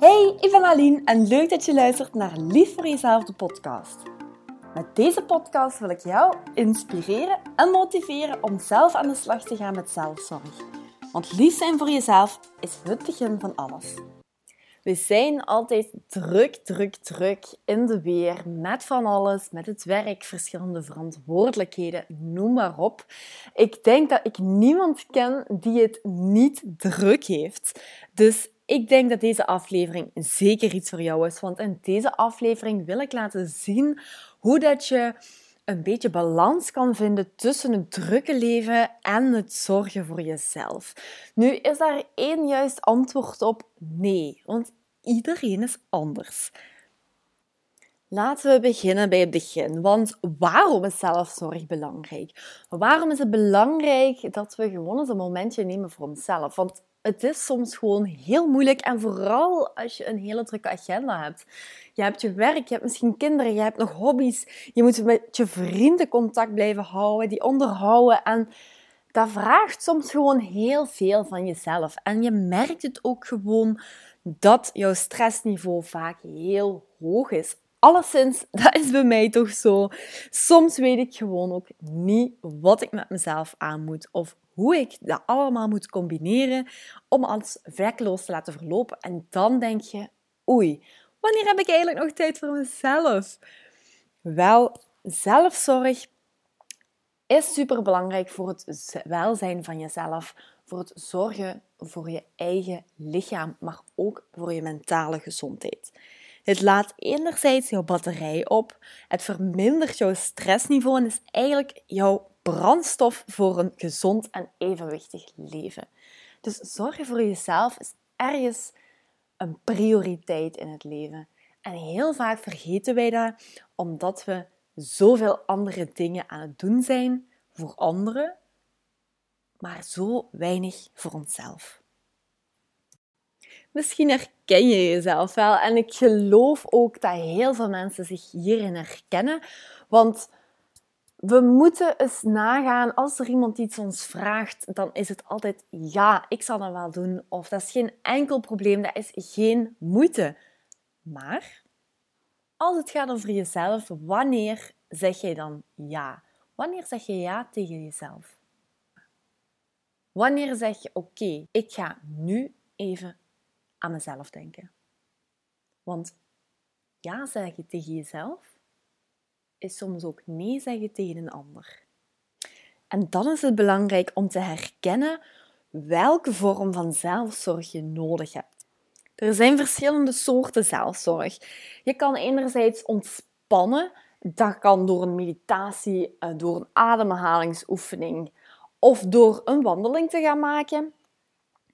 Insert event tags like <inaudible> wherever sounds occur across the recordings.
Hey, ik ben Aline en leuk dat je luistert naar Lief voor Jezelf, de podcast. Met deze podcast wil ik jou inspireren en motiveren om zelf aan de slag te gaan met zelfzorg. Want lief zijn voor jezelf is het begin van alles. We zijn altijd druk, druk, druk in de weer met van alles, met het werk, verschillende verantwoordelijkheden, noem maar op. Ik denk dat ik niemand ken die het niet druk heeft. Dus ik denk dat deze aflevering zeker iets voor jou is, want in deze aflevering wil ik laten zien hoe dat je een beetje balans kan vinden tussen het drukke leven en het zorgen voor jezelf. Nu is daar één juist antwoord op nee, want iedereen is anders. Laten we beginnen bij het begin. Want waarom is zelfzorg belangrijk? Waarom is het belangrijk dat we gewoon eens een momentje nemen voor onszelf? Want het is soms gewoon heel moeilijk. En vooral als je een hele drukke agenda hebt. Je hebt je werk, je hebt misschien kinderen, je hebt nog hobby's. Je moet met je vrienden contact blijven houden, die onderhouden. En dat vraagt soms gewoon heel veel van jezelf. En je merkt het ook gewoon dat jouw stressniveau vaak heel hoog is. Alleszins, <laughs> dat is bij mij toch zo. Soms weet ik gewoon ook niet wat ik met mezelf aan moet of hoe ik dat allemaal moet combineren om alles vlekkeloos te laten verlopen. En dan denk je, oei, wanneer heb ik eigenlijk nog tijd voor mezelf? Wel, zelfzorg is super belangrijk voor het welzijn van jezelf, voor het zorgen voor je eigen lichaam, maar ook voor je mentale gezondheid. Het laat enerzijds jouw batterij op, het vermindert jouw stressniveau en is eigenlijk jouw brandstof voor een gezond en evenwichtig leven. Dus zorgen voor jezelf is ergens een prioriteit in het leven. En heel vaak vergeten wij dat omdat we zoveel andere dingen aan het doen zijn voor anderen, maar zo weinig voor onszelf. Misschien herken je jezelf wel en ik geloof ook dat heel veel mensen zich hierin herkennen, want we moeten eens nagaan, als er iemand iets ons vraagt, dan is het altijd ja, ik zal dat wel doen. Of dat is geen enkel probleem, dat is geen moeite. Maar als het gaat over jezelf, wanneer zeg je dan ja? Wanneer zeg je ja tegen jezelf? Wanneer zeg je oké, ik ga nu even aan mezelf denken? Want ja zeggen tegen jezelf is soms ook nee zeggen tegen een ander. En dan is het belangrijk om te herkennen welke vorm van zelfzorg je nodig hebt. Er zijn verschillende soorten zelfzorg. Je kan enerzijds ontspannen, dat kan door een meditatie, eh, door een ademhalingsoefening of door een wandeling te gaan maken.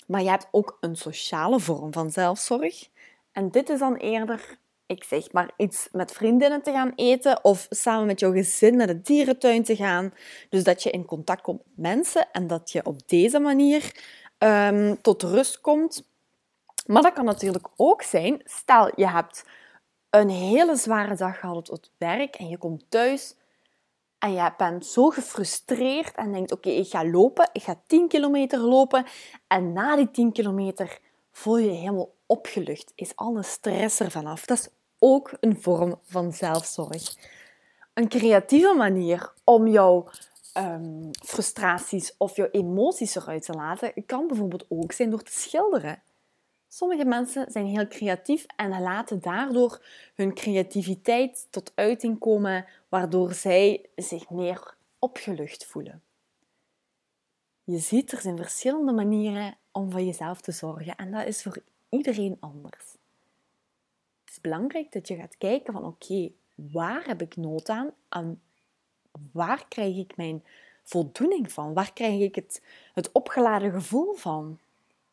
Maar je hebt ook een sociale vorm van zelfzorg. En dit is dan eerder ik zeg maar iets met vriendinnen te gaan eten of samen met jouw gezin naar de dierentuin te gaan. Dus dat je in contact komt met mensen en dat je op deze manier ehm, tot rust komt. Maar dat kan natuurlijk ook zijn, stel je hebt een hele zware dag gehad op het werk en je komt thuis en je bent zo gefrustreerd en denkt oké, ik ga lopen, ik ga 10 kilometer lopen en na die 10 kilometer voel je je helemaal opgelucht, is alle stress er vanaf. Dat is ook een vorm van zelfzorg. Een creatieve manier om jouw um, frustraties of jouw emoties eruit te laten, kan bijvoorbeeld ook zijn door te schilderen. Sommige mensen zijn heel creatief en laten daardoor hun creativiteit tot uiting komen, waardoor zij zich meer opgelucht voelen. Je ziet, er zijn verschillende manieren om voor jezelf te zorgen en dat is voor iedereen anders is belangrijk dat je gaat kijken van oké, waar heb ik nood aan en waar krijg ik mijn voldoening van? Waar krijg ik het, het opgeladen gevoel van?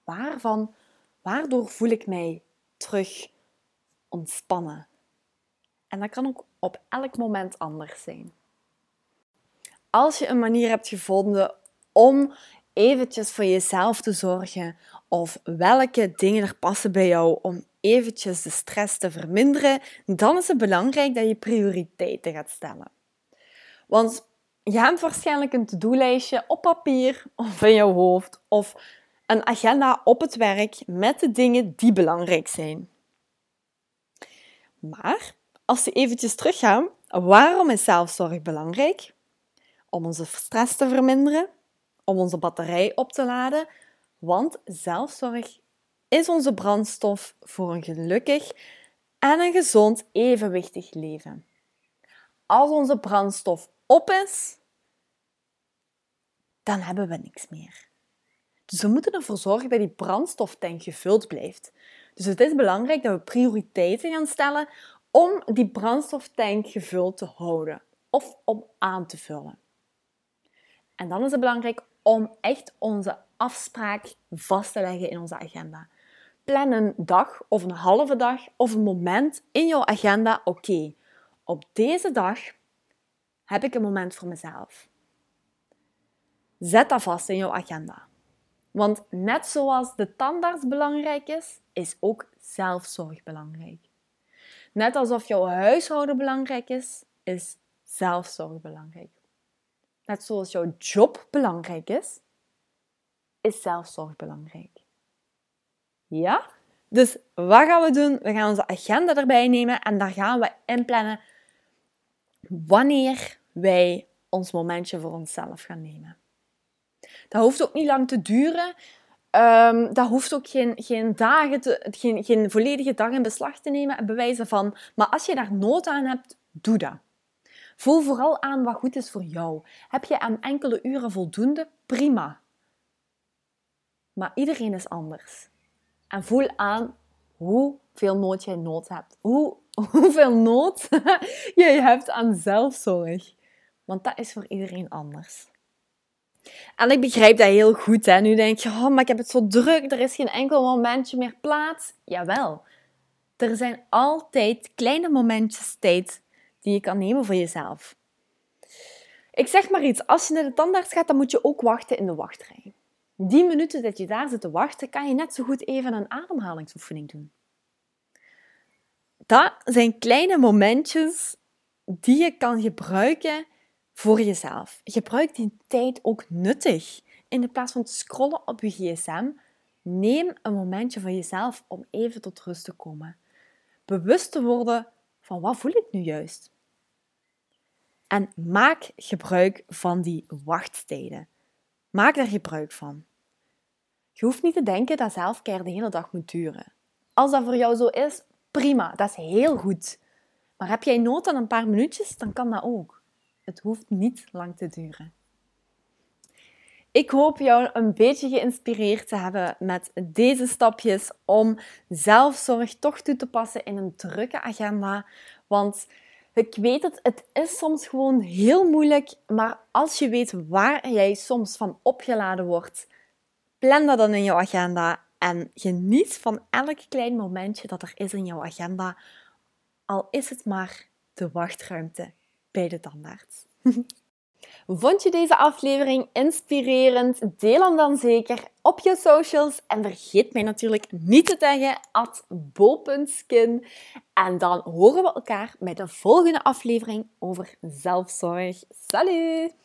Waarvan, waardoor voel ik mij terug ontspannen? En dat kan ook op elk moment anders zijn. Als je een manier hebt gevonden om eventjes voor jezelf te zorgen of welke dingen er passen bij jou om eventjes de stress te verminderen, dan is het belangrijk dat je prioriteiten gaat stellen. Want je hebt waarschijnlijk een to-do-lijstje op papier of in je hoofd of een agenda op het werk met de dingen die belangrijk zijn. Maar als we eventjes teruggaan, waarom is zelfzorg belangrijk? Om onze stress te verminderen, om onze batterij op te laden, want zelfzorg is onze brandstof voor een gelukkig en een gezond evenwichtig leven. Als onze brandstof op is, dan hebben we niks meer. We moeten ervoor zorgen dat die brandstoftank gevuld blijft. Dus het is belangrijk dat we prioriteiten gaan stellen om die brandstoftank gevuld te houden of om aan te vullen. En dan is het belangrijk om echt onze afspraak vast te leggen in onze agenda. Plan een dag of een halve dag of een moment in jouw agenda. Oké, op deze dag heb ik een moment voor mezelf. Zet dat vast in jouw agenda. Want net zoals de tandarts belangrijk is, is ook zelfzorg belangrijk. Net alsof jouw huishouden belangrijk is, is zelfzorg belangrijk. Net zoals jouw job belangrijk is, is zelfzorg belangrijk. Ja? Dus wat gaan we doen? We gaan onze agenda erbij nemen en daar gaan we inplannen wanneer wij ons momentje voor onszelf gaan nemen. Dat hoeft ook niet lang te duren. Um, dat hoeft ook geen, geen, dagen te, geen, geen volledige dag in beslag te nemen en bewijzen van. Maar als je daar nood aan hebt, doe dat. Voel vooral aan wat goed is voor jou. Heb je aan enkele uren voldoende? Prima. Maar iedereen is anders. En voel aan hoeveel nood jij nood hebt. Hoe, <laughs> hoeveel nood <laughs> jij hebt aan zelfzorg. Want dat is voor iedereen anders. En ik begrijp dat heel goed. Hè. Nu denk je, oh, maar ik heb het zo druk, er is geen enkel momentje meer plaats. Jawel, er zijn altijd kleine momentjes tijd die je kan nemen voor jezelf. Ik zeg maar iets, als je naar de tandarts gaat, dan moet je ook wachten in de wachtrij. Die minuten dat je daar zit te wachten, kan je net zo goed even een ademhalingsoefening doen. Dat zijn kleine momentjes die je kan gebruiken voor jezelf. Gebruik die tijd ook nuttig. In plaats van te scrollen op je gsm, neem een momentje voor jezelf om even tot rust te komen. Bewust te worden van wat voel ik nu juist. En maak gebruik van die wachttijden. Maak daar gebruik van. Je hoeft niet te denken dat zelfcare de hele dag moet duren. Als dat voor jou zo is, prima, dat is heel goed. Maar heb jij nood aan een paar minuutjes, dan kan dat ook. Het hoeft niet lang te duren. Ik hoop jou een beetje geïnspireerd te hebben met deze stapjes om zelfzorg toch toe te passen in een drukke agenda. Want ik weet het, het is soms gewoon heel moeilijk, maar als je weet waar jij soms van opgeladen wordt, plan dat dan in jouw agenda en geniet van elk klein momentje dat er is in jouw agenda, al is het maar de wachtruimte bij de tandarts. <laughs> Vond je deze aflevering inspirerend? Deel hem dan zeker op je socials. En vergeet mij natuurlijk niet te taggen at bol.skin. En dan horen we elkaar bij de volgende aflevering over zelfzorg. Salut!